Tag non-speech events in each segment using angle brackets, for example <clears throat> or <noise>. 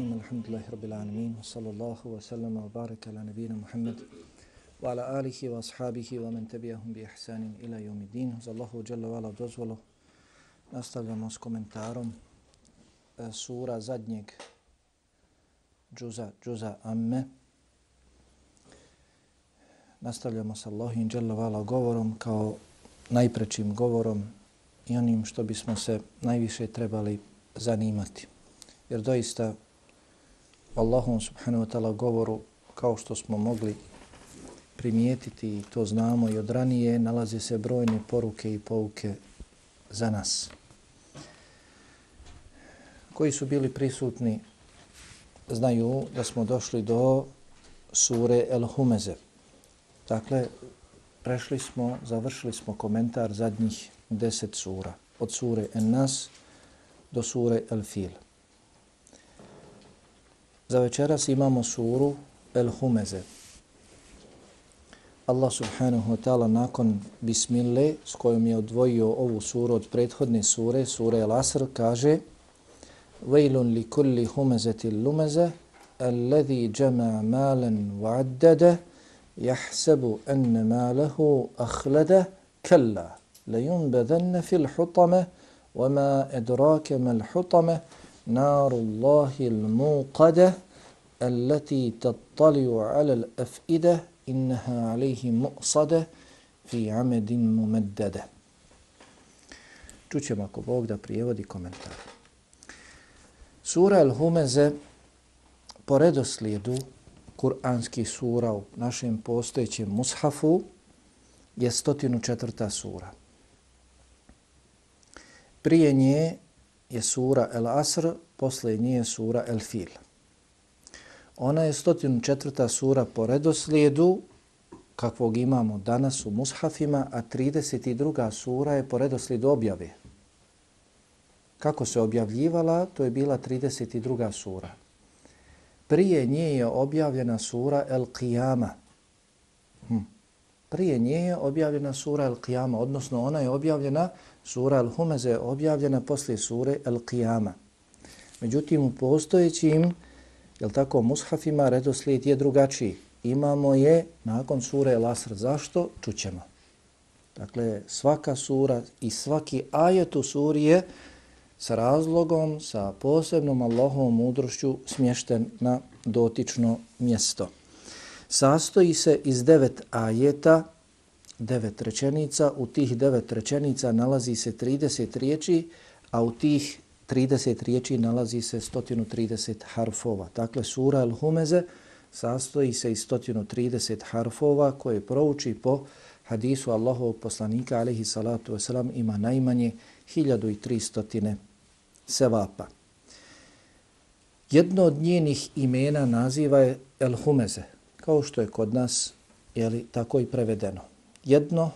الرحيم الحمد لله رب العالمين ala الله وسلم وبارك على نبينا محمد وعلى wa وأصحابه ومن تبعهم ihsanin ila يوم الدين Allahu الله جل وعلا دوزولو نستغل نوز komentarom e, sura زدنك جزء جزء Amme. Nastavljamo sa Allahim dželle vala govorom kao najprečim govorom i onim što bismo se najviše trebali zanimati. Jer doista Allahom subhanahu wa ta'ala govoru kao što smo mogli primijetiti i to znamo i od ranije nalaze se brojne poruke i pouke za nas. Koji su bili prisutni znaju da smo došli do sure El Humeze. Dakle, prešli smo, završili smo komentar zadnjih deset sura. Od sure En Nas do sure El Fil. Za večeras imamo suru El Humeze. Allah subhanahu wa ta'ala nakon bismille s kojom je odvojio ovu suru od prethodne sure, sure El Asr, kaže Vejlun li kulli humezeti lumeze alladhi jama malan wa'addada yahsabu anna malahu akhlada kalla layunbadanna fil hutama وما أدراك ما الحطمة نار الله الموقدة التي تطلع على الأفئدة إنها عليه مؤصدة في عمد ممددة Čućemo ako Bog da prijevodi komentar. Sura Al-Humeze po redoslijedu kuranskih sura u našem postojećem mushafu je 104. sura. Prije nje je sura El Asr, posle nje je sura El Fil. Ona je 104. sura po redoslijedu kakvog imamo danas u mushafima, a 32. sura je po redoslijedu objave. Kako se objavljivala, to je bila 32. sura. Prije nje je objavljena sura El Qiyama. Hm. Prije nje je objavljena sura El Qiyama, odnosno ona je objavljena Sura Al-Humeze je objavljena poslije sure Al-Qiyama. Međutim, u postojećim, jel tako, mushafima redoslijed je drugačiji. Imamo je nakon sure Al-Asr. Zašto? Čućemo. Dakle, svaka sura i svaki ajet u suri je sa razlogom, sa posebnom Allahovom mudrošću smješten na dotično mjesto. Sastoji se iz devet ajeta devet rečenica. U tih devet rečenica nalazi se 30 riječi, a u tih 30 riječi nalazi se 130 harfova. Dakle, sura Al-Humeze sastoji se iz 130 harfova koje prouči po hadisu Allahovog poslanika, alaihi salatu wasalam, ima najmanje 1300 sevapa. Jedno od njenih imena naziva je El-Humeze, kao što je kod nas jeli, tako i prevedeno jedno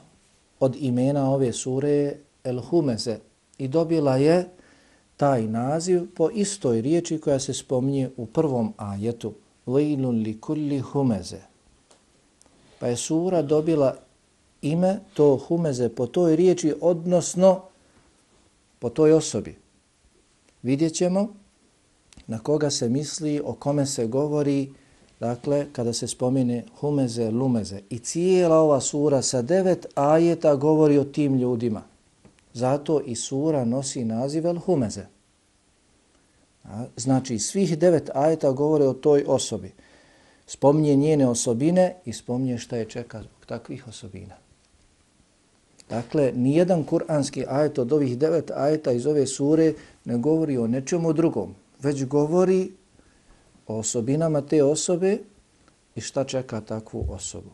od imena ove sure je El Humeze i dobila je taj naziv po istoj riječi koja se spominje u prvom ajetu Vejlun li kulli humeze. Pa je sura dobila ime to humeze po toj riječi, odnosno po toj osobi. Vidjet ćemo na koga se misli, o kome se govori, Dakle, kada se spomine humeze, lumeze i cijela ova sura sa devet ajeta govori o tim ljudima. Zato i sura nosi naziv el humeze. Znači, svih devet ajeta govore o toj osobi. Spominje njene osobine i spominje šta je čeka zbog takvih osobina. Dakle, nijedan kuranski ajet od ovih devet ajeta iz ove sure ne govori o nečemu drugom, već govori o osobinama te osobe i šta čeka takvu osobu.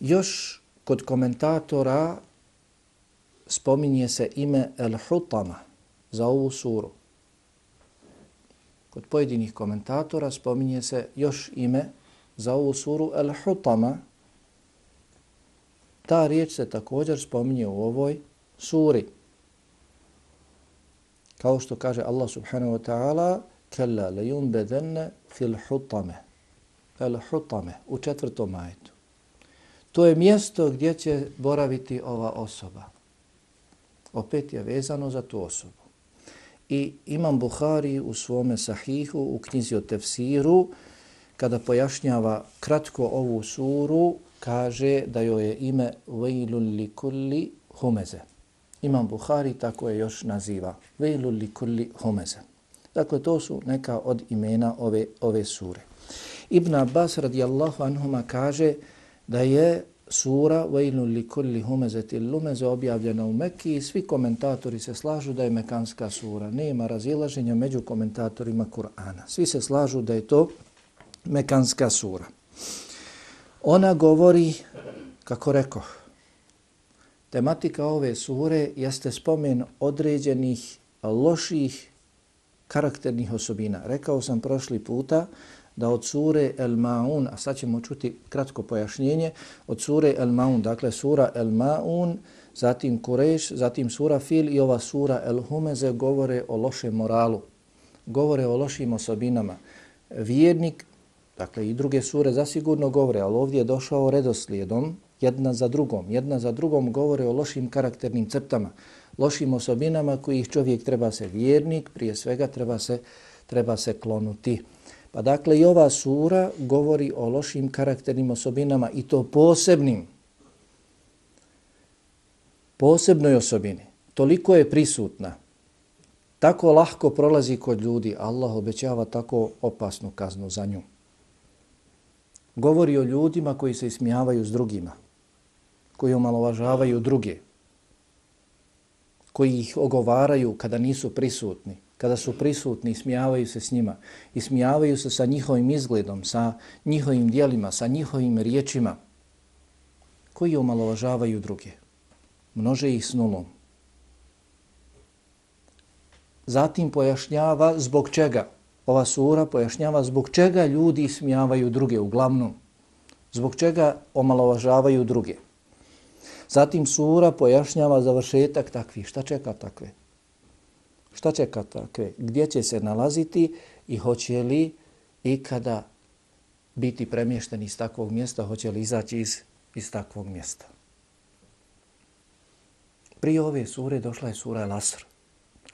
Još kod komentatora spominje se ime El Hutama za ovu suru. Kod pojedinih komentatora spominje se još ime za ovu suru El Hutama. Ta riječ se također spominje u ovoj suri. Kao što kaže Allah subhanahu wa ta'ala, kella le yumbedenne fil hutame. El hutame, u četvrtom majetu. To je mjesto gdje će boraviti ova osoba. Opet je vezano za tu osobu. I Imam Buhari u svome sahihu, u knjizi o tefsiru, kada pojašnjava kratko ovu suru, kaže da joj je ime Vejlul li kulli humeze. Imam Buhari tako je još naziva. Vejlul li kulli humeze. Dakle, to su neka od imena ove, ove sure. Ibn Abbas radijallahu anhuma kaže da je sura Vejlul li kulli humezeti lumeze objavljena u Mekki i svi komentatori se slažu da je mekanska sura. Nema razilaženja među komentatorima Kur'ana. Svi se slažu da je to mekanska sura. Ona govori, kako rekao, tematika ove sure jeste spomen određenih loših karakternih osobina. Rekao sam prošli puta da od sure El Maun, a sad ćemo čuti kratko pojašnjenje, od sure El Maun, dakle sura El Maun, zatim Kureš, zatim sura Fil i ova sura El Humeze govore o lošem moralu, govore o lošim osobinama. Vjernik Dakle, i druge sure zasigurno govore, ali ovdje je došao redoslijedom, jedna za drugom. Jedna za drugom govore o lošim karakternim crtama, lošim osobinama kojih čovjek treba se vjernik, prije svega treba se, treba se klonuti. Pa dakle, i ova sura govori o lošim karakternim osobinama i to posebnim, posebnoj osobini. Toliko je prisutna, tako lahko prolazi kod ljudi, Allah obećava tako opasnu kaznu za nju govori o ljudima koji se ismijavaju s drugima, koji omalovažavaju druge, koji ih ogovaraju kada nisu prisutni, kada su prisutni i smijavaju se s njima, i smijavaju se sa njihovim izgledom, sa njihovim dijelima, sa njihovim riječima, koji omalovažavaju druge, množe ih s nulom. Zatim pojašnjava zbog čega ova sura pojašnjava zbog čega ljudi smijavaju druge uglavnom, zbog čega omalovažavaju druge. Zatim sura pojašnjava završetak takvih. Šta čeka takve? Šta čeka takve? Gdje će se nalaziti i hoće li ikada biti premješteni iz takvog mjesta, hoće li izaći iz, iz takvog mjesta? Prije ove sure došla je sura El-Asr.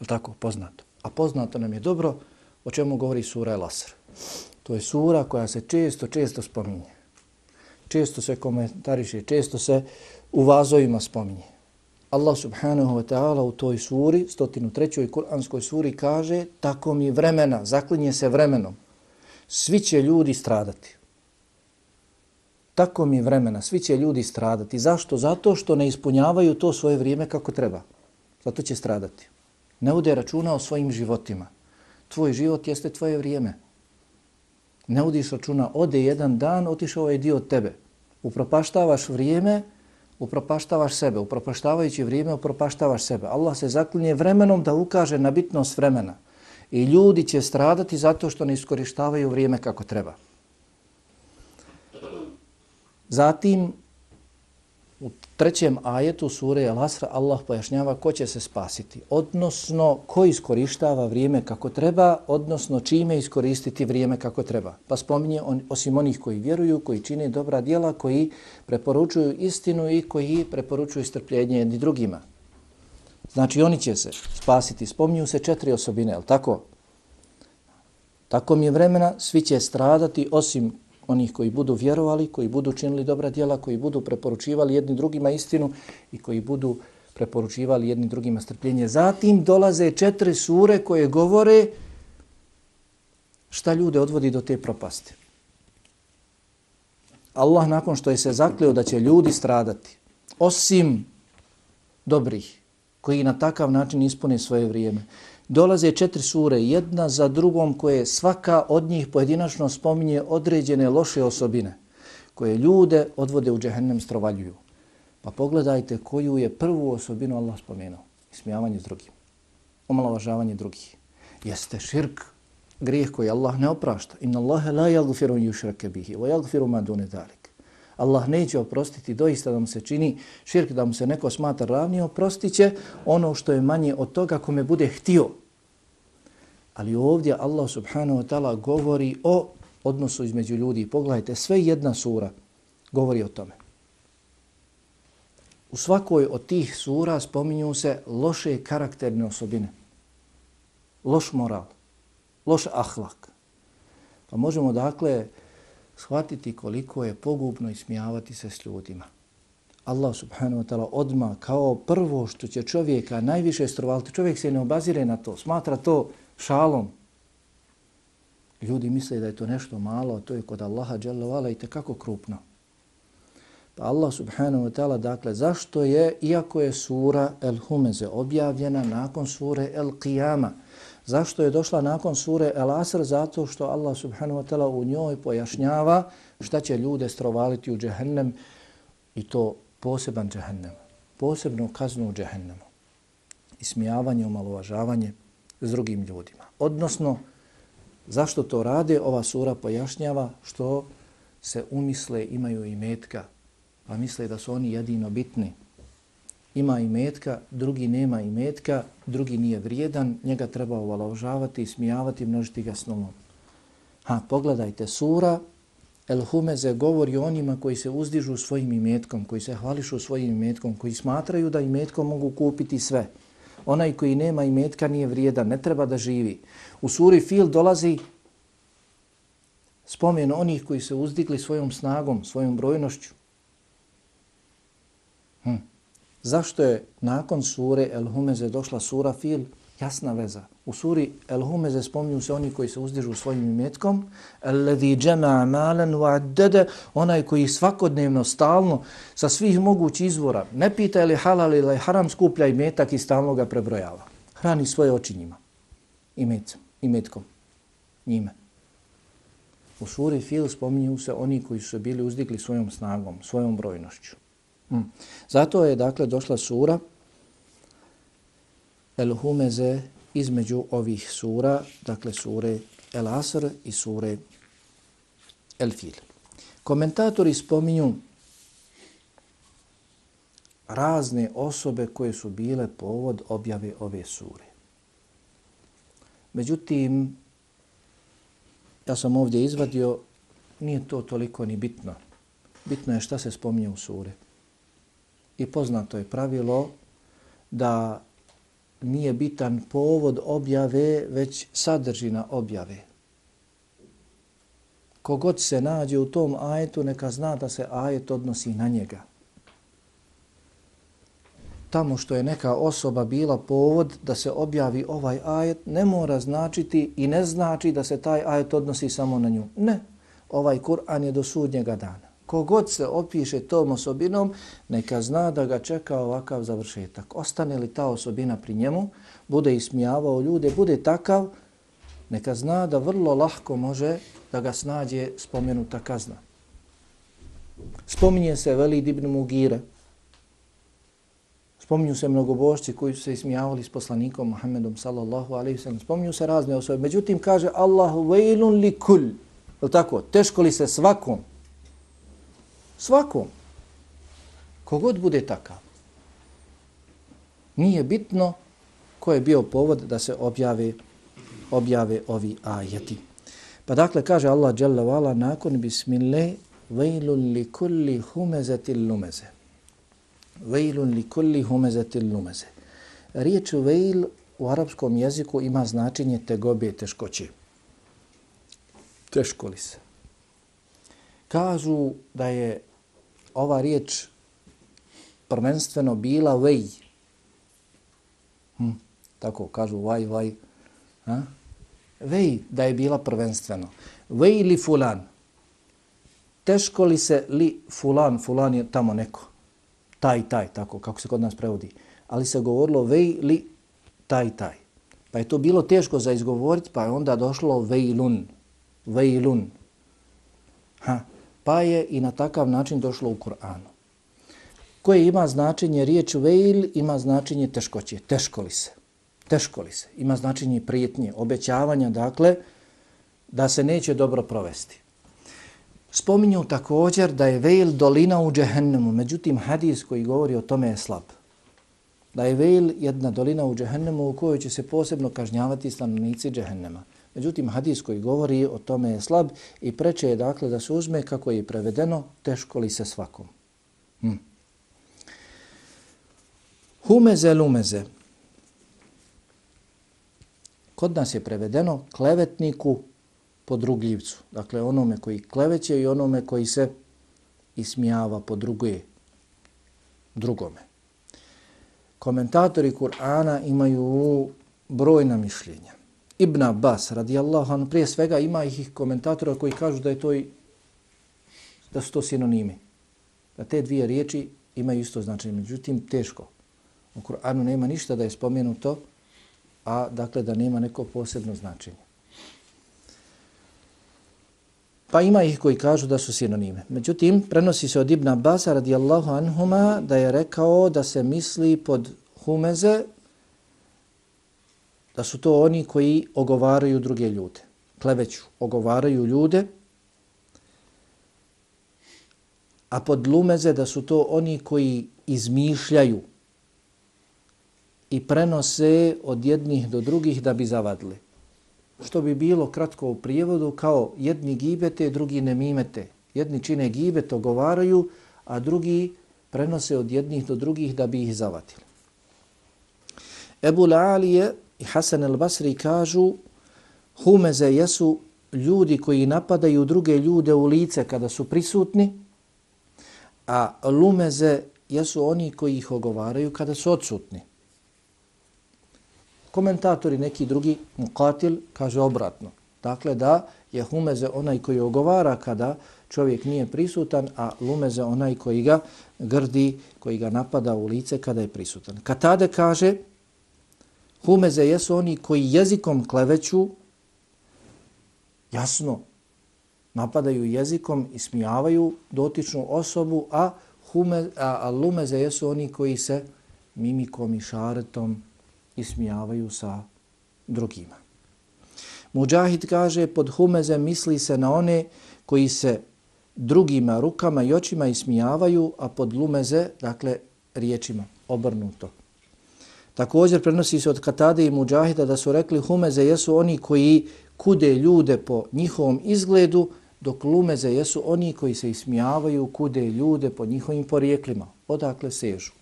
je Tako, poznato. A poznato nam je dobro o čemu govori sura El-Asr. To je sura koja se često, često spominje. Često se komentariše, često se u vazovima spominje. Allah subhanahu wa ta'ala u toj suri, 103. kuranskoj suri, kaže tako mi vremena, zaklinje se vremenom, svi će ljudi stradati. Tako mi vremena, svi će ljudi stradati. Zašto? Zato što ne ispunjavaju to svoje vrijeme kako treba. Zato će stradati. Ne ude računa o svojim životima. Tvoj život jeste tvoje vrijeme. Ne udiš računa, ode jedan dan, otišao je dio od tebe. Upropaštavaš vrijeme, upropaštavaš sebe. Upropaštavajući vrijeme, upropaštavaš sebe. Allah se zaklinje vremenom da ukaže na bitnost vremena. I ljudi će stradati zato što ne iskorištavaju vrijeme kako treba. Zatim, U trećem ajetu sure Al-Asr Allah pojašnjava ko će se spasiti, odnosno ko iskorištava vrijeme kako treba, odnosno čime iskoristiti vrijeme kako treba. Pa spominje on, osim onih koji vjeruju, koji čine dobra djela, koji preporučuju istinu i koji preporučuju strpljenje jedni drugima. Znači oni će se spasiti. Spominju se četiri osobine, je tako? Tako mi je vremena, svi će stradati osim onih koji budu vjerovali, koji budu činili dobra djela, koji budu preporučivali jedni drugima istinu i koji budu preporučivali jedni drugima strpljenje. Zatim dolaze četiri sure koje govore šta ljude odvodi do te propasti. Allah nakon što je se zakleo da će ljudi stradati, osim dobrih, koji na takav način ispune svoje vrijeme, dolaze četiri sure, jedna za drugom koje svaka od njih pojedinačno spominje određene loše osobine koje ljude odvode u džehennem strovaljuju. Pa pogledajte koju je prvu osobinu Allah spomenuo. Ismijavanje s drugim. Omalovažavanje drugih. Jeste širk, grijeh koji Allah ne oprašta. Inna Allahe la yagfiru yushrake bihi, wa yagfiru ma dune dalik. Allah neće oprostiti doista da mu se čini širk, da mu se neko smatra ravni, oprostit će ono što je manje od toga kome bude htio. Ali ovdje Allah subhanahu wa ta'ala govori o odnosu između ljudi. Pogledajte, sve jedna sura govori o tome. U svakoj od tih sura spominju se loše karakterne osobine. loš moral, loš ahlak. Pa možemo dakle shvatiti koliko je pogubno ismijavati se s ljudima. Allah subhanahu wa ta'ala odma kao prvo što će čovjeka najviše strovaliti, čovjek se ne obazire na to, smatra to šalom. Ljudi misle da je to nešto malo, a to je kod Allaha dželle i kako krupno. Pa Allah subhanahu wa ta'ala, dakle, zašto je, iako je sura El Humeze objavljena nakon sure El Qiyama, zašto je došla nakon sure El Asr? Zato što Allah subhanahu wa ta'ala u njoj pojašnjava šta će ljude strovaliti u džehennem i to poseban džehennem, posebnu kaznu u džehennemu. Ismijavanje, omalovažavanje s drugim ljudima. Odnosno, zašto to rade? Ova sura pojašnjava što se umisle imaju i metka, pa misle da su oni jedino bitni. Ima i metka, drugi nema i metka, drugi nije vrijedan, njega treba uvaložavati, smijavati, množiti ga snomom. Ha, pogledajte, sura El Humeze govori onima koji se uzdižu svojim imetkom, koji se hvališu svojim imetkom, koji smatraju da imetkom mogu kupiti sve. Onaj koji nema imetka nije vrijedan, ne treba da živi. U suri Fil dolazi spomen onih koji se uzdigli svojom snagom, svojom brojnošću. Hm. Zašto je nakon sure El Humeze došla sura Fil? Jasna veza. U suri El Humeze spominju se oni koji se uzdižu svojim imetkom. Alladhi jama'a malan wa addada, onaj koji svakodnevno, stalno, sa svih mogućih izvora, ne pita li halal ili haram, skuplja imetak i stalno ga prebrojava. Hrani svoje oči njima. Imetcem, imetkom, njime. U suri Fil spominju se oni koji su bili uzdigli svojom snagom, svojom brojnošću. Mm. Zato je dakle došla sura El Humeze između ovih sura, dakle sure El Asr i sure El Fil. Komentatori spominju razne osobe koje su bile povod objave ove sure. Međutim, ja sam ovdje izvadio, nije to toliko ni bitno. Bitno je šta se spominje u sure. I poznato je pravilo da nije bitan povod objave, već sadržina objave. Kogod se nađe u tom ajetu, neka zna da se ajet odnosi na njega. Tamo što je neka osoba bila povod da se objavi ovaj ajet, ne mora značiti i ne znači da se taj ajet odnosi samo na nju. Ne, ovaj Kur'an je do sudnjega dana kogod se opiše tom osobinom, neka zna da ga čeka ovakav završetak. Ostane li ta osobina pri njemu, bude ismijavao ljude, bude takav, neka zna da vrlo lahko može da ga snađe spomenuta kazna. Spominje se Velid ibn Mugire, spominju se mnogobošci koji su se ismijavali s poslanikom Muhammedom sallallahu alaihi sallam, spominju se razne osobe, međutim kaže Allahu vejlun li kul, je tako, teško li se svakom, Svakom. Kogod bude takav. Nije bitno ko je bio povod da se objave, objave ovi ajeti. Pa dakle, kaže Allah Jalla Vala, nakon bismillah, vejlun li kulli humezeti lumeze. Vejlun li kulli humezeti lumeze. Riječ vejl u arapskom jeziku ima značenje tegobe, teškoće. Teško li se? Kažu da je ova riječ prvenstveno bila vej. Hm, tako kažu vaj, vaj. Ha? Vej da je bila prvenstveno. Vej li fulan. Teško li se li fulan, fulan je tamo neko. Taj, taj, tako kako se kod nas prevodi. Ali se govorilo vej li taj, taj. Pa je to bilo teško za izgovoriti, pa je onda došlo vejlun. Vejlun. Ha, pa je i na takav način došlo u Kur'anu. Koje ima značenje riječ veil, ima značenje teškoće, teško li se, teško li se, ima značenje prijetnje, obećavanja, dakle, da se neće dobro provesti. Spominju također da je veil dolina u džehennemu, međutim hadis koji govori o tome je slab. Da je veil jedna dolina u džehennemu u kojoj će se posebno kažnjavati stanovnici džehennema. Međutim, hadis koji govori o tome je slab i preče je dakle da se uzme kako je prevedeno teško li se svakom. Hm. Humeze lumeze. Kod nas je prevedeno klevetniku podrugljivcu. Dakle, onome koji kleveće i onome koji se ismijava po drugome. Komentatori Kur'ana imaju brojna mišljenja. Ibn Abbas, radijallahu anhu, prije svega ima ih komentatora koji kažu da je to i, da su to sinonimi. Da te dvije riječi imaju isto značenje. Međutim, teško. U Kur'anu nema ništa da je spomenuto, a dakle da nema neko posebno značenje. Pa ima ih koji kažu da su sinonime. Međutim, prenosi se od Ibn Abbas radijallahu anhuma da je rekao da se misli pod humeze da su to oni koji ogovaraju druge ljude. Kleveću, ogovaraju ljude, a pod lumeze da su to oni koji izmišljaju i prenose od jednih do drugih da bi zavadili. Što bi bilo kratko u prijevodu kao jedni gibete, drugi ne mimete. Jedni čine gibet, ogovaraju, a drugi prenose od jednih do drugih da bi ih zavadili. Ebu La'alije i Hasan el-Basri kažu humeze jesu ljudi koji napadaju druge ljude u lice kada su prisutni, a lumeze jesu oni koji ih ogovaraju kada su odsutni. Komentatori neki drugi, mukatil, kaže obratno. Dakle, da je humeze onaj koji ogovara kada čovjek nije prisutan, a lumeze onaj koji ga grdi, koji ga napada u lice kada je prisutan. Katade kaže, Humeze jesu oni koji jezikom kleveću, jasno, napadaju jezikom i smijavaju dotičnu osobu, a, hume, a, a lumeze jesu oni koji se mimikom i šaretom ismijavaju sa drugima. Mujahid kaže, pod humeze misli se na one koji se drugima rukama i očima ismijavaju, a pod lumeze, dakle, riječima, obrnuto. Također prenosi se od Katade i Mujahida da su rekli humeze jesu oni koji kude ljude po njihovom izgledu, dok lumeze jesu oni koji se ismijavaju, kude ljude po njihovim porijeklima. Odakle sežu?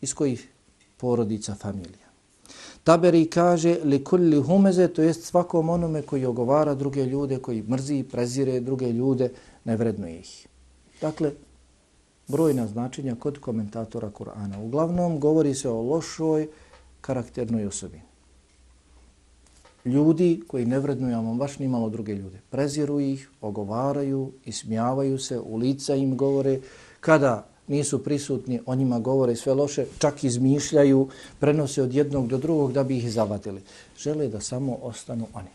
Iz kojih porodica, familija? Taberi kaže li kulli humeze, to jest svakom onome koji ogovara druge ljude, koji mrzi, prezire druge ljude, ne vrednuje ih. Dakle, brojna značenja kod komentatora Kur'ana. Uglavnom, govori se o lošoj, karakternoj osobini. Ljudi koji ne vrednuju ama baš ni malo druge ljude. Preziru ih, ogovaraju, ismijavaju se, u lica im govore. Kada nisu prisutni, o njima govore sve loše, čak izmišljaju, prenose od jednog do drugog da bi ih zavatili. Žele da samo ostanu oni.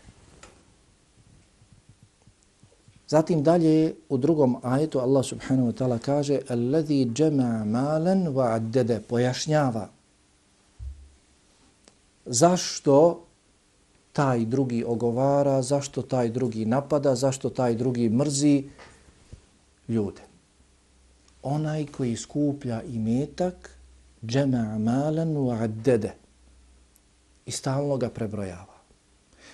Zatim dalje u drugom ajetu Allah subhanahu wa ta'ala kaže الَّذِي جَمَعَ malan wa pojašnjava zašto taj drugi ogovara, zašto taj drugi napada, zašto taj drugi mrzi ljude. Onaj koji skuplja imetak, džema malan u addede i stalno ga prebrojava.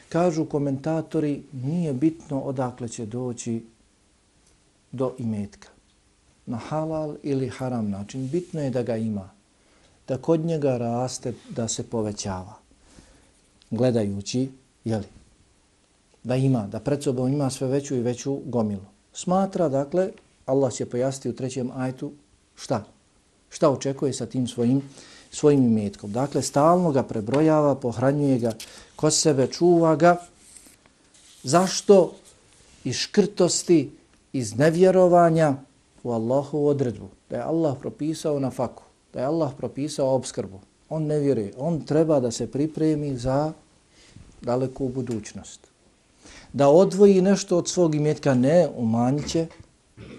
Kažu komentatori, nije bitno odakle će doći do imetka. Na halal ili haram način. Bitno je da ga ima. Da kod njega raste, da se povećava gledajući, jeli, da ima, da pred sobom ima sve veću i veću gomilu. Smatra, dakle, Allah će pojasniti u trećem ajtu šta? Šta očekuje sa tim svojim, svojim imetkom? Dakle, stalno ga prebrojava, pohranjuje ga kod sebe, čuva ga. Zašto? Iz škrtosti, iz nevjerovanja u Allahu odredbu. Da je Allah propisao na faku, da je Allah propisao obskrbu. On ne vjeruje. On treba da se pripremi za daleku budućnost. Da odvoji nešto od svog imetka, ne, umanjit će,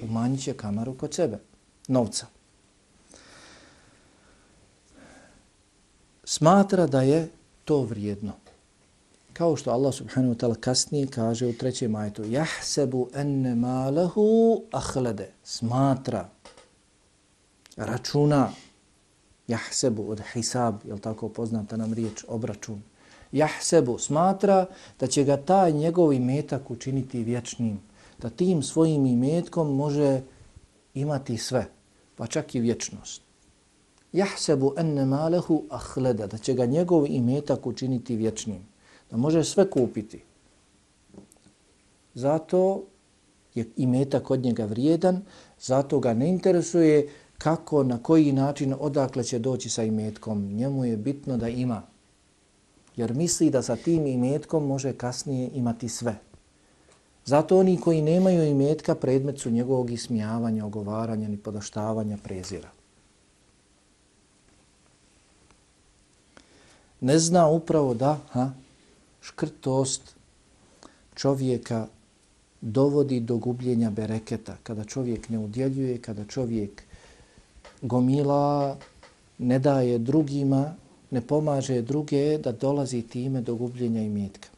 umanjit će kamaru kod sebe, novca. Smatra da je to vrijedno. Kao što Allah subhanahu wa ta'ala kasnije kaže u trećem majetu Jahsebu enne malahu ahlede. Smatra, računa, jahsebu od hisab, je tako poznata nam riječ, obračun jahsebu, smatra da će ga taj njegov imetak učiniti vječnim, da tim svojim imetkom može imati sve, pa čak i vječnost. Jahsebu enne malehu ahleda, da će ga njegov imetak učiniti vječnim. da može sve kupiti. Zato je imetak od njega vrijedan, zato ga ne interesuje kako, na koji način, odakle će doći sa imetkom. Njemu je bitno da ima. Jer misli da sa tim imetkom može kasnije imati sve. Zato oni koji nemaju imetka predmet su njegovog ismijavanja, ogovaranja, ni podaštavanja, prezira. Ne zna upravo da ha, škrtost čovjeka dovodi do gubljenja bereketa. Kada čovjek ne udjeljuje, kada čovjek gomila, ne daje drugima, ne pomaže druge, da dolazi time do gubljenja imetka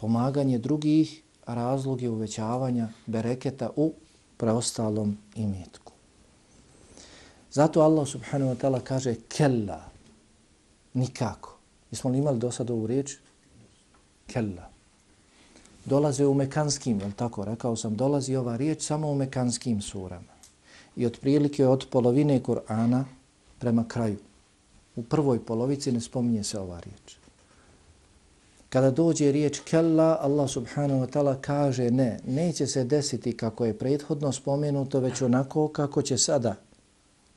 pomaganje drugih razlog je uvećavanja bereketa u preostalom imetku. Zato Allah subhanahu wa ta'ala kaže kella, nikako. Jesmo li imali do sada ovu riječ? Kella. Dolaze u mekanskim, je tako? Rekao sam, dolazi ova riječ samo u mekanskim surama. I otprilike od polovine Kur'ana prema kraju. U prvoj polovici ne spominje se ova riječ. Kada dođe riječ kella, Allah subhanahu wa ta'ala kaže ne, neće se desiti kako je prethodno spomenuto, već onako kako će sada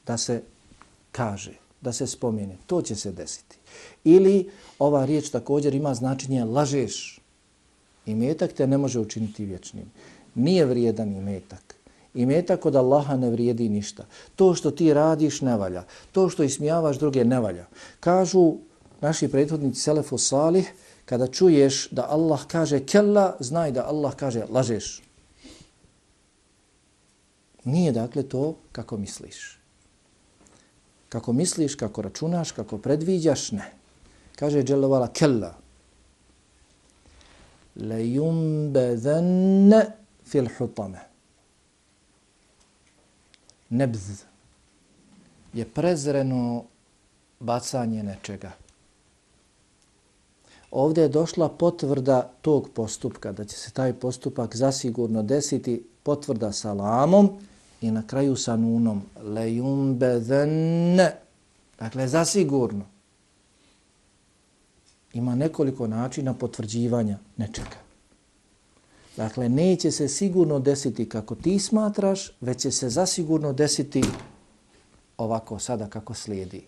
da se kaže, da se spomene. To će se desiti. Ili ova riječ također ima značenje lažeš. I metak te ne može učiniti vječnim. Nije vrijedan i metak. I meta kod Allaha ne vrijedi ništa. To što ti radiš ne valja. To što ismijavaš druge ne valja. Kažu naši prethodnici Selefu Salih, kada čuješ da Allah kaže kella, znaj da Allah kaže lažeš. Nije dakle to kako misliš. Kako misliš, kako računaš, kako predviđaš, ne. Kaže dželovala kella. Le yumbedhenne fil hutame. Nebz je prezreno bacanje nečega. Ovdje je došla potvrda tog postupka, da će se taj postupak zasigurno desiti potvrda salamom i na kraju sa nunom. Lejumbedenne. Dakle, zasigurno. Ima nekoliko načina potvrđivanja nečega. Dakle, neće se sigurno desiti kako ti smatraš, već će se zasigurno desiti ovako sada kako slijedi.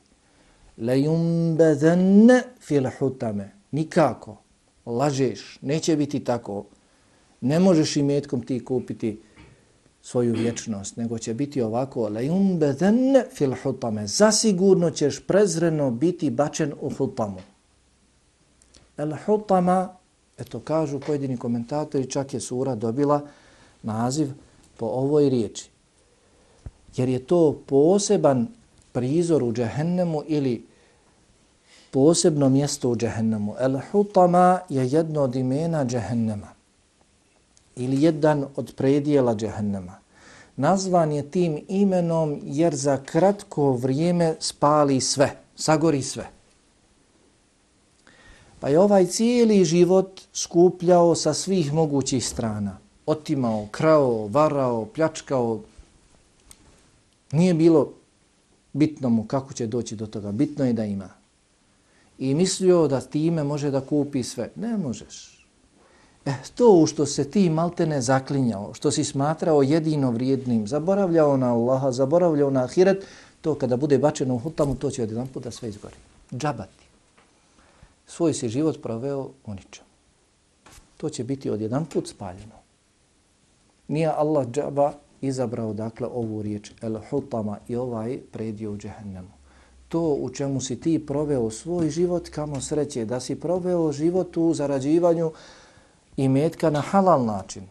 لَيُنْبَذَنَّ فِي fil. Nikako. Lažeš. Neće biti tako. Ne možeš imetkom ti kupiti svoju vječnost, nego će biti ovako la فِي fil. Zasigurno ćeš prezreno biti bačen u hutamu. El hutama, eto kažu pojedini komentatori, čak je sura dobila naziv po ovoj riječi. Jer je to poseban prizor u džehennemu ili posebno mjesto u džehennemu. El hutama je jedno od imena džehennema ili jedan od predijela džehennema. Nazvan je tim imenom jer za kratko vrijeme spali sve, sagori sve. Pa je ovaj cijeli život skupljao sa svih mogućih strana. Otimao, krao, varao, pljačkao. Nije bilo bitno mu kako će doći do toga. Bitno je da ima i mislio da time može da kupi sve. Ne možeš. E, to u što se ti maltene zaklinjao, što si smatrao jedino vrijednim, zaboravljao na Allaha, zaboravljao na ahiret, to kada bude bačeno u hutamu, to će od jedan puta sve izgori. Džabati. Svoj si život proveo u ničem. To će biti odjedan put spaljeno. Nije Allah džaba izabrao dakle ovu riječ el hutama i ovaj predio u džehennemu to u čemu si ti proveo svoj život, kamo sreće, da si proveo život u zarađivanju i metka na halal način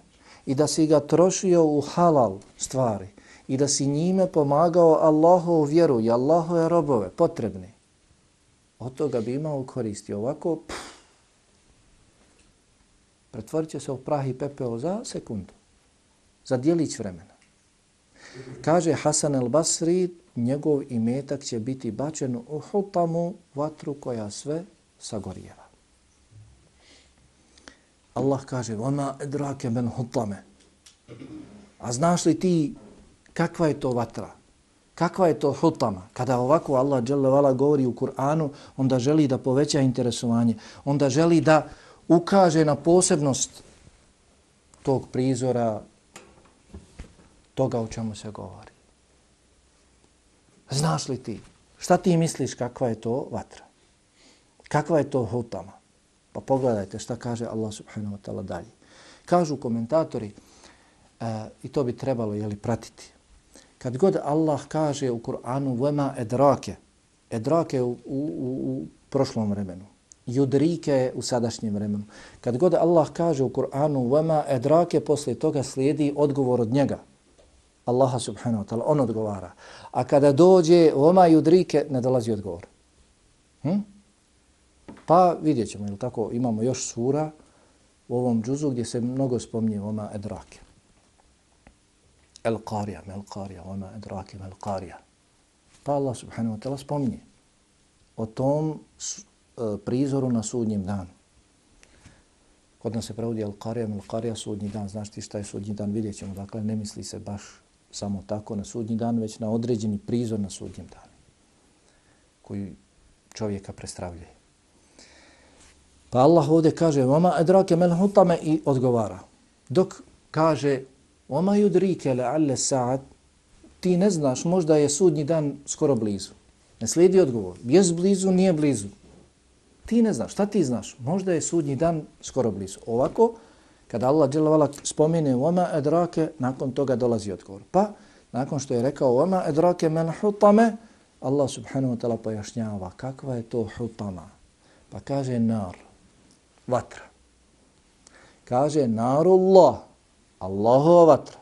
i da si ga trošio u halal stvari i da si njime pomagao Allahovu vjeru i Allahove robove potrebne, od toga bi imao koristi. Ovako, pff, pretvorit će se u prah i pepeo za sekundu, za dijelić vremena. Kaže Hasan el-Basri, njegov imetak će biti bačen u hutamu vatru koja sve sagorijeva. Allah kaže, ona edrake ben hutame. A znaš li ti kakva je to vatra? Kakva je to hutama? Kada ovako Allah dželevala govori u Kur'anu, onda želi da poveća interesovanje, onda želi da ukaže na posebnost tog prizora, toga o čemu se govori. Znaš li ti? Šta ti misliš kakva je to vatra? Kakva je to hutama? Pa pogledajte šta kaže Allah subhanahu wa ta'ala dalje. Kažu komentatori, e, i to bi trebalo jeli, pratiti, kad god Allah kaže u Kur'anu vema edrake, edrake u, u, u, u prošlom vremenu, judrike u sadašnjem vremenu, kad god Allah kaže u Kur'anu vema edrake, posle toga slijedi odgovor od njega, Allaha subhanahu wa ta'ala, on odgovara. A kada dođe vema judrike, ne dolazi odgovor. Hm? Pa vidjet ćemo, ili tako, imamo još sura u ovom džuzu gdje se mnogo spominje vema edrake. El Qarija, Mel Qarija, Oma edrake, Mel Qarija. Pa Allah subhanahu wa ta'ala spominje o tom e, prizoru na sudnjem danu. Kod nas se pravodi El Qarija, Mel Qarija, sudnji dan. Znaš ti šta je sudnji dan? Vidjet ćemo. Dakle, ne misli se baš samo tako na sudnji dan, već na određeni prizor na sudnjem danu koji čovjeka prestravlja. Pa Allah ovdje kaže, vama Edrake, Mel Hutame i odgovara. Dok kaže Oma yudrike la'alla alle sa'ad, ti ne znaš, možda je sudnji dan skoro blizu. Ne slijedi odgovor. Je blizu, nije blizu. Ti ne znaš. Šta ti znaš? Možda je sudnji dan skoro blizu. Ovako, kada Allah dželavala spomene Oma edrake, nakon toga dolazi odgovor. Pa, nakon što je rekao Oma edrake men hutame, Allah subhanahu wa ta'ala pojašnjava kakva je to hutama. Pa kaže nar, vatra. Kaže narullah, Allahova vatra.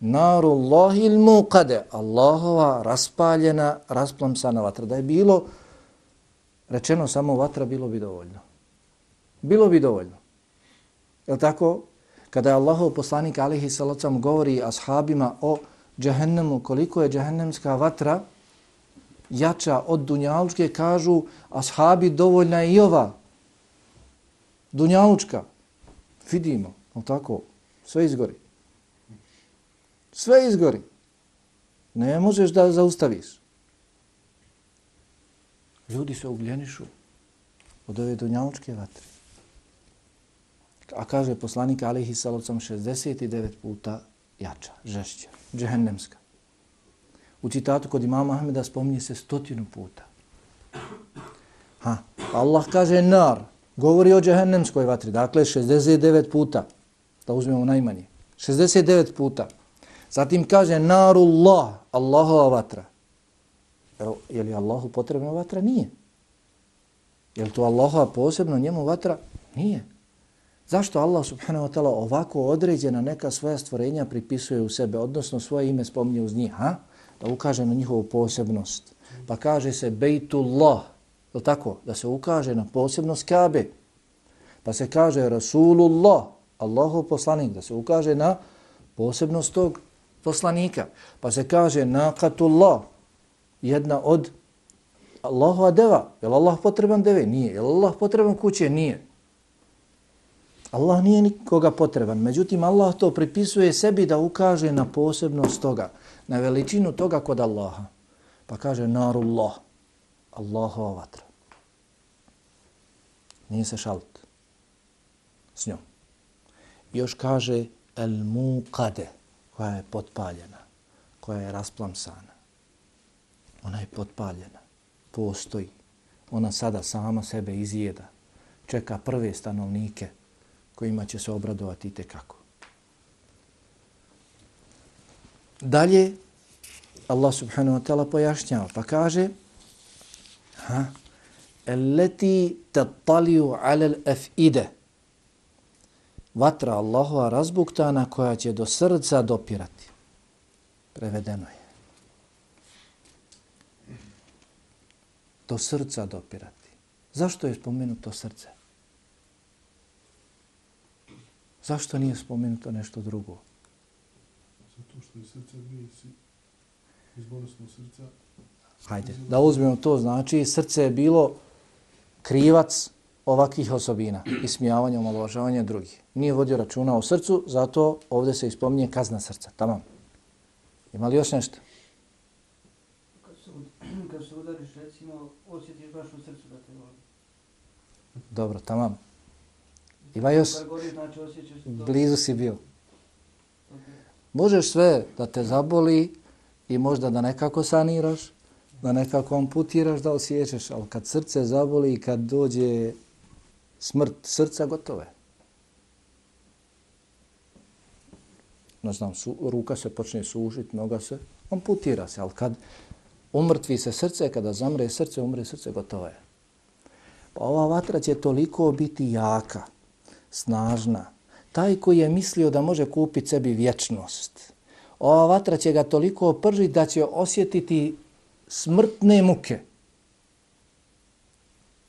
Narullahi il-muqade. Allahova raspaljena, rasplamsana vatra. Da je bilo rečeno samo vatra, bilo bi dovoljno. Bilo bi dovoljno. Je tako? Kada je Allahov poslanik alihi salacom govori ashabima o džahennemu, koliko je džahennemska vatra jača od dunjalučke, kažu ashabi dovoljna je i ova dunjalučka. Vidimo, je tako? Sve izgori. Sve izgori. Ne možeš da zaustaviš. Ljudi se ugljenišu od ove dunjalučke vatre. A kaže poslanik Alihi Salocom 69 puta jača, žešća, džehennemska. U citatu kod imama Ahmeda spominje se stotinu puta. Ha, pa Allah kaže nar, govori o džehennemskoj vatri, dakle 69 puta da uzmemo najmanje. 69 puta. Zatim kaže narullah, Allahova vatra. Je li Allahu potrebna vatra? Nije. Je li to Allahova posebno njemu vatra? Nije. Zašto Allah subhanahu wa ta'ala ovako određena neka svoja stvorenja pripisuje u sebe, odnosno svoje ime spominje uz njih, ha? da ukaže na njihovu posebnost. Pa kaže se Bejtullah, je tako? Da se ukaže na posebnost Kabe. Pa se kaže Rasulullah, Allahov poslanik, da se ukaže na posebnost tog poslanika. Pa se kaže naqatullah, jedna od Allahova deva. Je li Allah potreban deve? Nije. Je li Allah potreban kuće? Nije. Allah nije nikoga potreban. Međutim, Allah to pripisuje sebi da ukaže na posebnost toga, na veličinu toga kod Allaha. Pa kaže narullah, Allahova vatra. Nije se šalt s njom još kaže el muqade, koja je potpaljena, koja je rasplamsana. Ona je potpaljena, postoji. Ona sada sama sebe izjeda, čeka prve stanovnike kojima će se obradovati i tekako. Dalje, Allah subhanahu wa ta'ala pojašnjava, pa kaže ha, Elleti tataliu alel af'ide vatra Allahova razbuktana koja će do srca dopirati. Prevedeno je. Do srca dopirati. Zašto je spomenuto srce? Zašto nije spomenuto nešto drugo? Zato što je srce dvije iz bolestnog srca. Hajde, da uzmemo to, znači srce je bilo krivac ovakvih osobina, ismijavanja, omalovažavanja drugih. Nije vodio računa o srcu, zato ovdje se ispominje kazna srca. Tamam. Ima li još nešto? kada se <clears throat> udariš, recimo, osjetiš baš u srcu da te voli. Dobro, tamam. Ima još, Kad znači blizu si bio. Možeš sve da te zaboli i možda da nekako saniraš, da nekako amputiraš, da osjećaš, ali kad srce zaboli i kad dođe smrt srca, gotova je. Ne znam, su, ruka se počne sužiti, noga se, amputira se, ali kad umrtvi se srce, kada zamre srce, umre srce, gotovo je. Pa ova vatra će toliko biti jaka, snažna. Taj koji je mislio da može kupiti sebi vječnost, ova vatra će ga toliko pržiti da će osjetiti smrtne muke.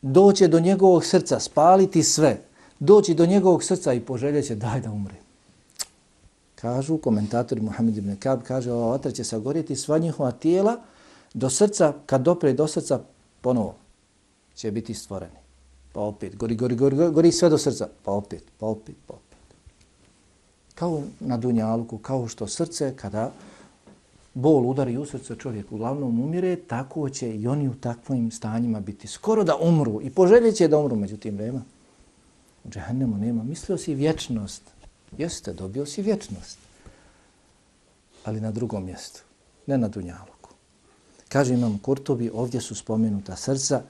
Doće do njegovog srca, spaliti sve. Doći do njegovog srca i poželjeće daj da umre. Kažu komentatori Muhammed ibn Kab, kaže ova vatra će sagorjeti sva njihova tijela do srca, kad dopre do srca, ponovo će biti stvoreni. Pa opet, gori, gori, gori, gori, gori sve do srca. Pa opet, pa opet, pa opet. Kao na dunjalku, kao što srce, kada bol udari u srce čovjek uglavnom umire, tako će i oni u takvim stanjima biti. Skoro da umru i poželjet će da umru, međutim nema. U džahennemu nema. Mislio si vječnost. Jeste, dobio si vječnost. Ali na drugom mjestu, ne na dunjaluku. Kaže imam Kurtobi, ovdje su spomenuta srca,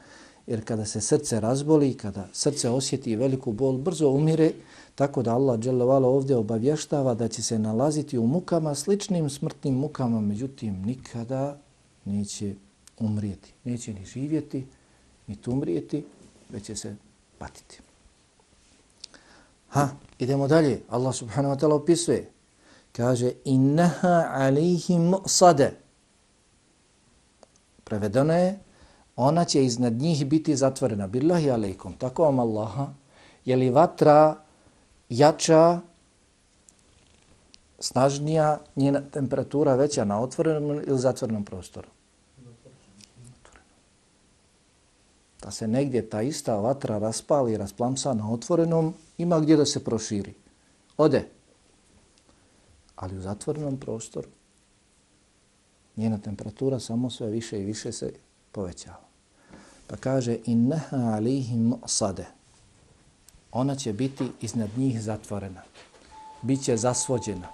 jer kada se srce razboli, kada srce osjeti veliku bol, brzo umire, tako da Allah dželovala ovdje obavještava da će se nalaziti u mukama, sličnim smrtnim mukama, međutim nikada neće umrijeti. Neće ni živjeti, ni umrijeti, već će se patiti. Ha, idemo dalje. Allah subhanahu wa ta'ala opisuje. Kaže, innaha alihim sade. Prevedeno je, ona će iznad njih biti zatvorena. Billahi alaikum. Tako vam Allaha. Je li vatra jača, snažnija, njena temperatura veća na otvorenom ili zatvorenom prostoru? Da se negdje ta ista vatra raspali i rasplamsa na otvorenom, ima gdje da se proširi. Ode. Ali u zatvorenom prostoru njena temperatura samo sve više i više se povećava. Pa kaže innaha alihim sade. Ona će biti iznad njih zatvorena. Biće zasvođena.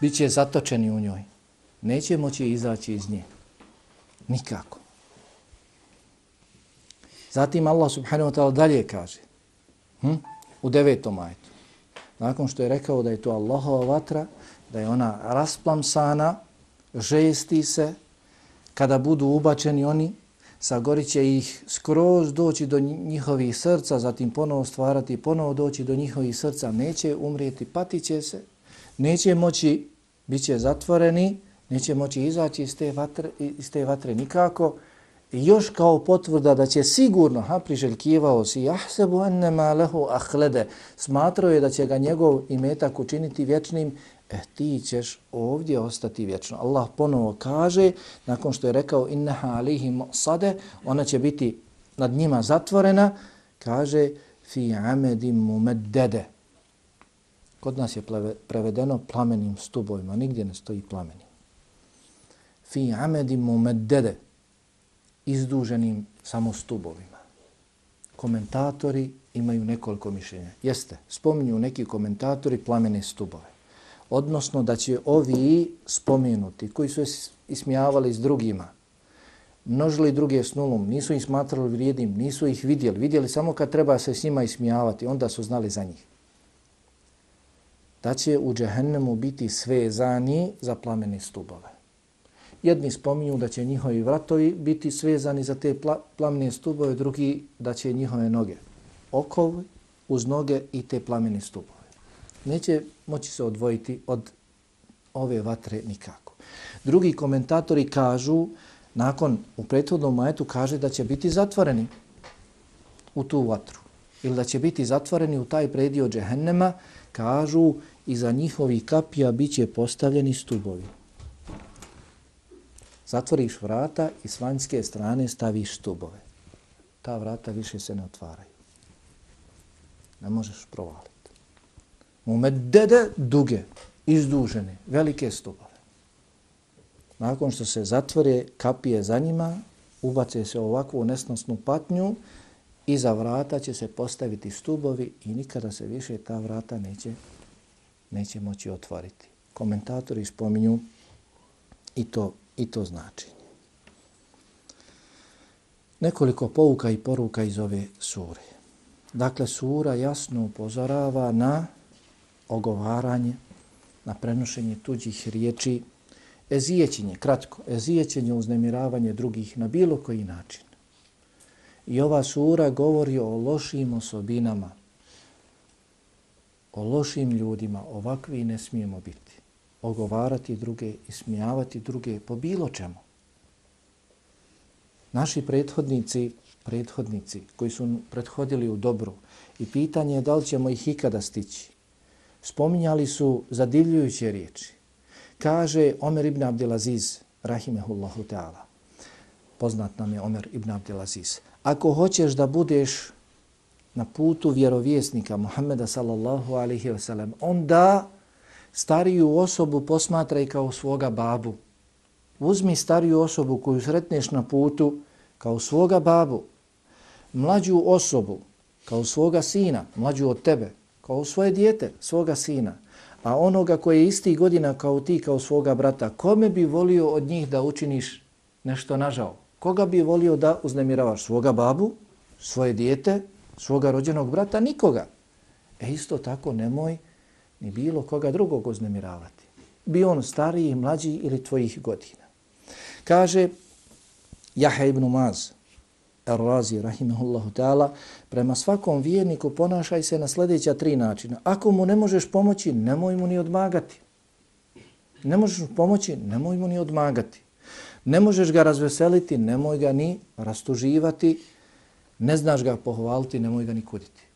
Biće zatočeni u njoj. Neće moći izaći iz nje. Nikako. Zatim Allah subhanahu wa ta'ala dalje kaže hm? u devetom ajetu. Nakon što je rekao da je to Allahova vatra, da je ona rasplamsana, žesti se, kada budu ubačeni oni, sagorit će ih skroz doći do njihovih srca, zatim ponovo stvarati, ponovo doći do njihovih srca, neće umrijeti, patit će se, neće moći, bit će zatvoreni, neće moći izaći iz te vatre, iz te vatre nikako, I još kao potvrda da će sigurno, ha, priželjkivao si, jahsebu ennema lehu ahlede, smatrao je da će ga njegov imetak učiniti vječnim, e ti ćeš ovdje ostati vječno. Allah ponovo kaže, nakon što je rekao inneha alihim sade, ona će biti nad njima zatvorena, kaže fi amedim mumeddede. Kod nas je prevedeno plamenim stubovima, nigdje ne stoji plameni. Fi amedim mumeddede izduženim samo stubovima. Komentatori imaju nekoliko mišljenja. Jeste, spominju neki komentatori plamene stubove. Odnosno da će ovi spomenuti koji su ismijavali s drugima, množili druge s nulom, nisu ih smatrali vrijednim, nisu ih vidjeli, vidjeli samo kad treba se s njima ismijavati, onda su znali za njih. Da će u džehennemu biti sve zani za plamene stubove. Jedni spominju da će njihovi vratovi biti svezani za te pla plamene stubove, drugi da će njihove noge okovi uz noge i te plamene stubove. Neće moći se odvojiti od ove vatre nikako. Drugi komentatori kažu, nakon u prethodnom majetu kaže da će biti zatvoreni u tu vatru ili da će biti zatvoreni u taj predio džehennema, kažu iza njihovi kapija bit će postavljeni stubovi zatvoriš vrata i s vanjske strane staviš stubove. Ta vrata više se ne otvaraju. Ne možeš provaliti. Ume duge, izdužene, velike stubove. nakon što se zatvore kapije za njima, ubace se ovakvu nesnosnu patnju, iza vrata će se postaviti stubovi i nikada se više ta vrata neće, neće moći otvoriti. Komentatori spominju i to, i to značenje. Nekoliko pouka i poruka iz ove sure. Dakle, sura jasno upozorava na ogovaranje, na prenošenje tuđih riječi, ezijećenje, kratko, ezijećenje, uznemiravanje drugih na bilo koji način. I ova sura govori o lošim osobinama, o lošim ljudima, ovakvi ne smijemo biti. Ogovarati druge i smijavati druge po bilo čemu. Naši prethodnici, prethodnici koji su prethodili u dobru i pitanje je da li ćemo ih ikada stići, spominjali su zadivljujuće riječi. Kaže Omer ibn Abdelaziz, rahimehullahu ta'ala, poznat nam je Omer ibn Abdelaziz, ako hoćeš da budeš na putu vjerovjesnika Muhammeda sallallahu alaihi wa sallam, onda stariju osobu posmatraj kao svoga babu. Uzmi stariju osobu koju sretneš na putu kao svoga babu, mlađu osobu kao svoga sina, mlađu od tebe, kao svoje dijete, svoga sina, a onoga koji je isti godina kao ti, kao svoga brata, kome bi volio od njih da učiniš nešto nažao? Koga bi volio da uznemiravaš? Svoga babu, svoje dijete, svoga rođenog brata? Nikoga. E isto tako nemoj ni bilo koga drugog uznemiravati. Bi on stariji, mlađi ili tvojih godina. Kaže Jahe ibn Maz, Ar-Razi, rahimahullahu ta'ala, prema svakom vjerniku ponašaj se na sljedeća tri načina. Ako mu ne možeš pomoći, nemoj mu ni odmagati. Ne možeš mu pomoći, nemoj mu ni odmagati. Ne možeš ga razveseliti, nemoj ga ni rastuživati. Ne znaš ga pohvaliti, nemoj ga ni kuditi.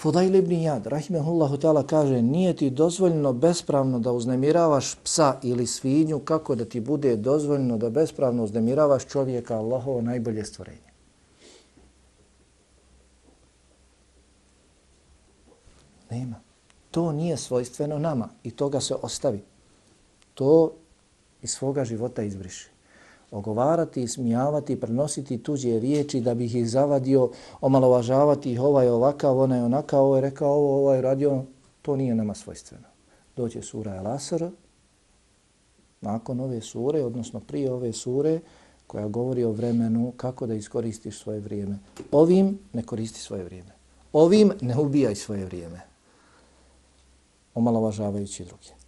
Fudail ibn Jad, rahimahullahu ta'ala, kaže nije ti dozvoljeno bespravno da uznemiravaš psa ili svinju kako da ti bude dozvoljeno da bespravno uznemiravaš čovjeka Allahovo najbolje stvorenje. Nema. To nije svojstveno nama i toga se ostavi. To iz svoga života izbriši. Ogovarati, smijavati, prenositi tuđe riječi da bih ih zavadio, omalovažavati ih ovaj ovakav, onaj onakav, ovaj rekao ovo, ovaj radio, to nije nama svojstveno. Dođe sura El Asr, nakon ove sure, odnosno prije ove sure, koja govori o vremenu kako da iskoristiš svoje vrijeme. Ovim ne koristi svoje vrijeme. Ovim ne ubijaj svoje vrijeme. Omalovažavajući druge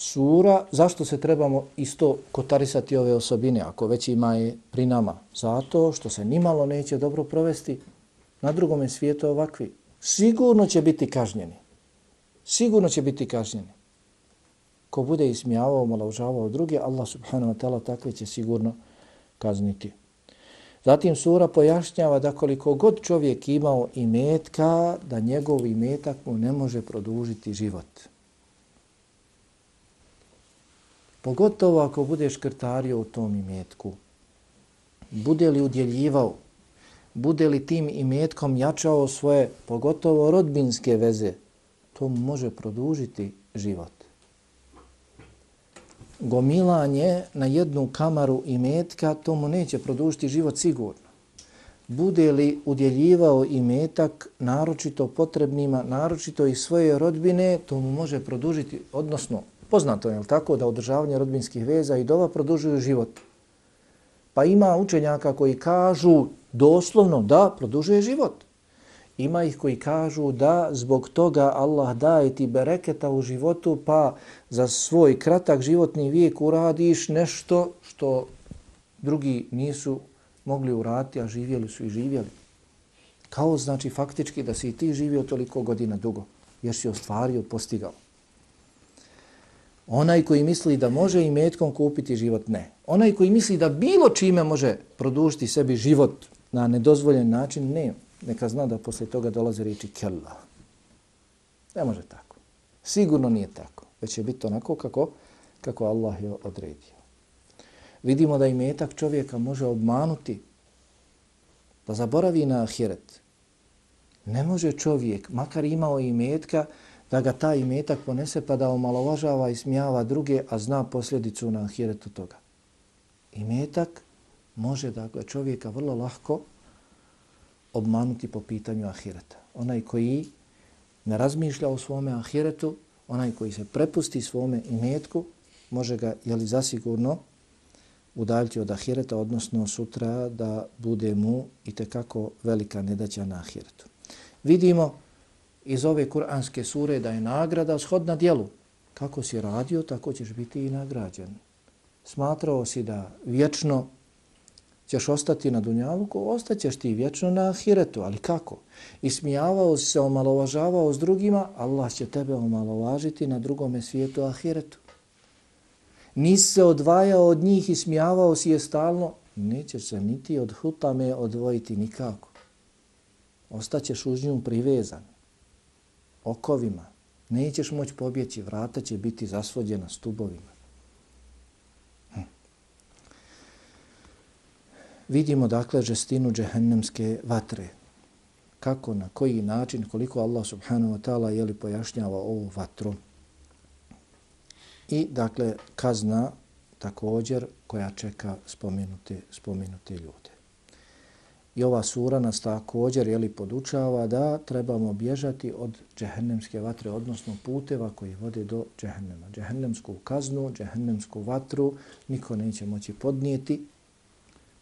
sura, zašto se trebamo isto kotarisati ove osobine, ako već ima je pri nama? Zato što se nimalo neće dobro provesti na drugome svijetu ovakvi. Sigurno će biti kažnjeni. Sigurno će biti kažnjeni. Ko bude ismijavao, malaužavao druge, Allah subhanahu wa ta'ala takve će sigurno kazniti. Zatim sura pojašnjava da koliko god čovjek imao imetka, da njegov imetak mu ne može produžiti život. Pogotovo ako budeš krtario u tom imetku. Bude li udjeljivao, bude li tim imetkom jačao svoje, pogotovo rodbinske veze, to može produžiti život. Gomilanje na jednu kamaru imetka, to mu neće produžiti život sigurno. Bude li udjeljivao imetak naročito potrebnima, naročito i svoje rodbine, to mu može produžiti, odnosno Poznato je tako da održavanje rodbinskih veza i dova produžuju život. Pa ima učenjaka koji kažu doslovno da produžuje život. Ima ih koji kažu da zbog toga Allah daje ti bereketa u životu pa za svoj kratak životni vijek uradiš nešto što drugi nisu mogli uraditi, a živjeli su i živjeli. Kao znači faktički da si i ti živio toliko godina dugo, jer si ostvario, postigao. Onaj koji misli da može i metkom kupiti život, ne. Onaj koji misli da bilo čime može produžiti sebi život na nedozvoljen način, ne. Neka zna da posle toga dolaze riječi kella. Ne može tako. Sigurno nije tako. Već će biti onako kako, kako Allah je odredio. Vidimo da i metak čovjeka može obmanuti, da zaboravi na ahiret. Ne može čovjek, makar imao i metka, da ga taj imetak ponese pa da omalovažava i smijava druge, a zna posljedicu na ahiretu toga. Imetak može dakle čovjeka vrlo lahko obmanuti po pitanju ahireta. Onaj koji ne razmišlja o svome ahiretu, onaj koji se prepusti svome imetku, može ga, jeli zasigurno, udaljiti od ahireta, odnosno sutra da bude mu i kako velika nedaća na ahiretu. Vidimo iz ove kuranske sure da je nagrada shodna dijelu. Kako si radio, tako ćeš biti i nagrađen. Smatrao si da vječno ćeš ostati na Dunjaluku, ostaćeš ti vječno na Ahiretu, ali kako? Ismijavao si se, omalovažavao s drugima, Allah će tebe omalovažiti na drugome svijetu Ahiretu. Nisi se odvajao od njih i smijavao si je stalno, nećeš se niti od hutame odvojiti nikako. Ostaćeš uz njom privezan, okovima. Nećeš moći pobjeći, vrata će biti zasvođena stubovima. Hm. Vidimo dakle žestinu džehennemske vatre. Kako, na koji način, koliko Allah subhanahu wa ta'ala je li pojašnjava ovu vatru. I dakle kazna također koja čeka spomenute, spomenute ljude. I ova sura nas također jeli, podučava da trebamo bježati od džehennemske vatre, odnosno puteva koji vode do džehennema. Džehennemsku kaznu, džehennemsku vatru niko neće moći podnijeti.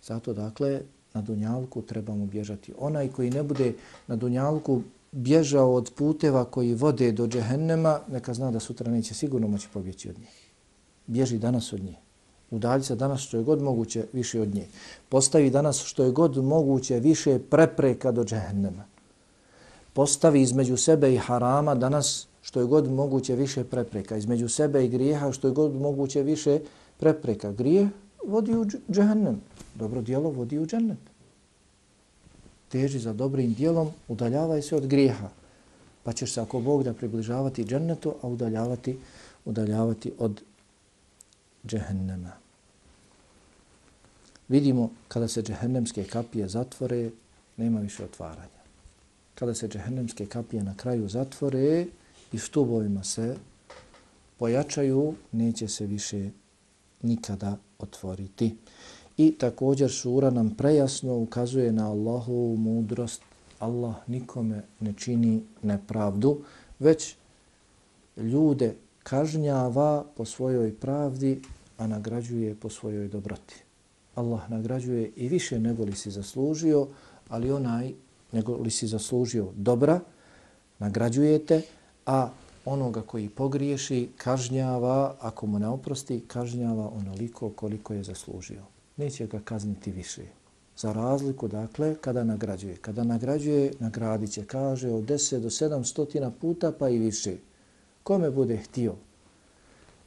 Zato dakle na Dunjalku trebamo bježati. Onaj koji ne bude na Dunjalku bježao od puteva koji vode do džehennema, neka zna da sutra neće sigurno moći pobjeći od njih. Bježi danas od njih. Udalji se danas što je god moguće više od nje. Postavi danas što je god moguće više prepreka do džehennema. Postavi između sebe i harama danas što je god moguće više prepreka. Između sebe i grijeha što je god moguće više prepreka. Grijeh vodi u džehennem. Dobro dijelo vodi u džennet teži za dobrim dijelom, udaljavaj se od grijeha. Pa ćeš se ako Bog da približavati džennetu, a udaljavati, udaljavati od džehennema. Vidimo kada se džehennemske kapije zatvore, nema više otvaranja. Kada se džehennemske kapije na kraju zatvore i stubovima se pojačaju, neće se više nikada otvoriti. I također sura nam prejasno ukazuje na Allahovu mudrost. Allah nikome ne čini nepravdu, već ljude kažnjava po svojoj pravdi, a nagrađuje po svojoj dobroti. Allah nagrađuje i više nego li si zaslužio, ali onaj nego li si zaslužio dobra, nagrađujete, a onoga koji pogriješi kažnjava, ako mu ne oprosti, kažnjava onoliko koliko je zaslužio neće ga kazniti više. Za razliku, dakle, kada nagrađuje. Kada nagrađuje, nagradit će, kaže, od 10 do 700 puta pa i više. Kome bude htio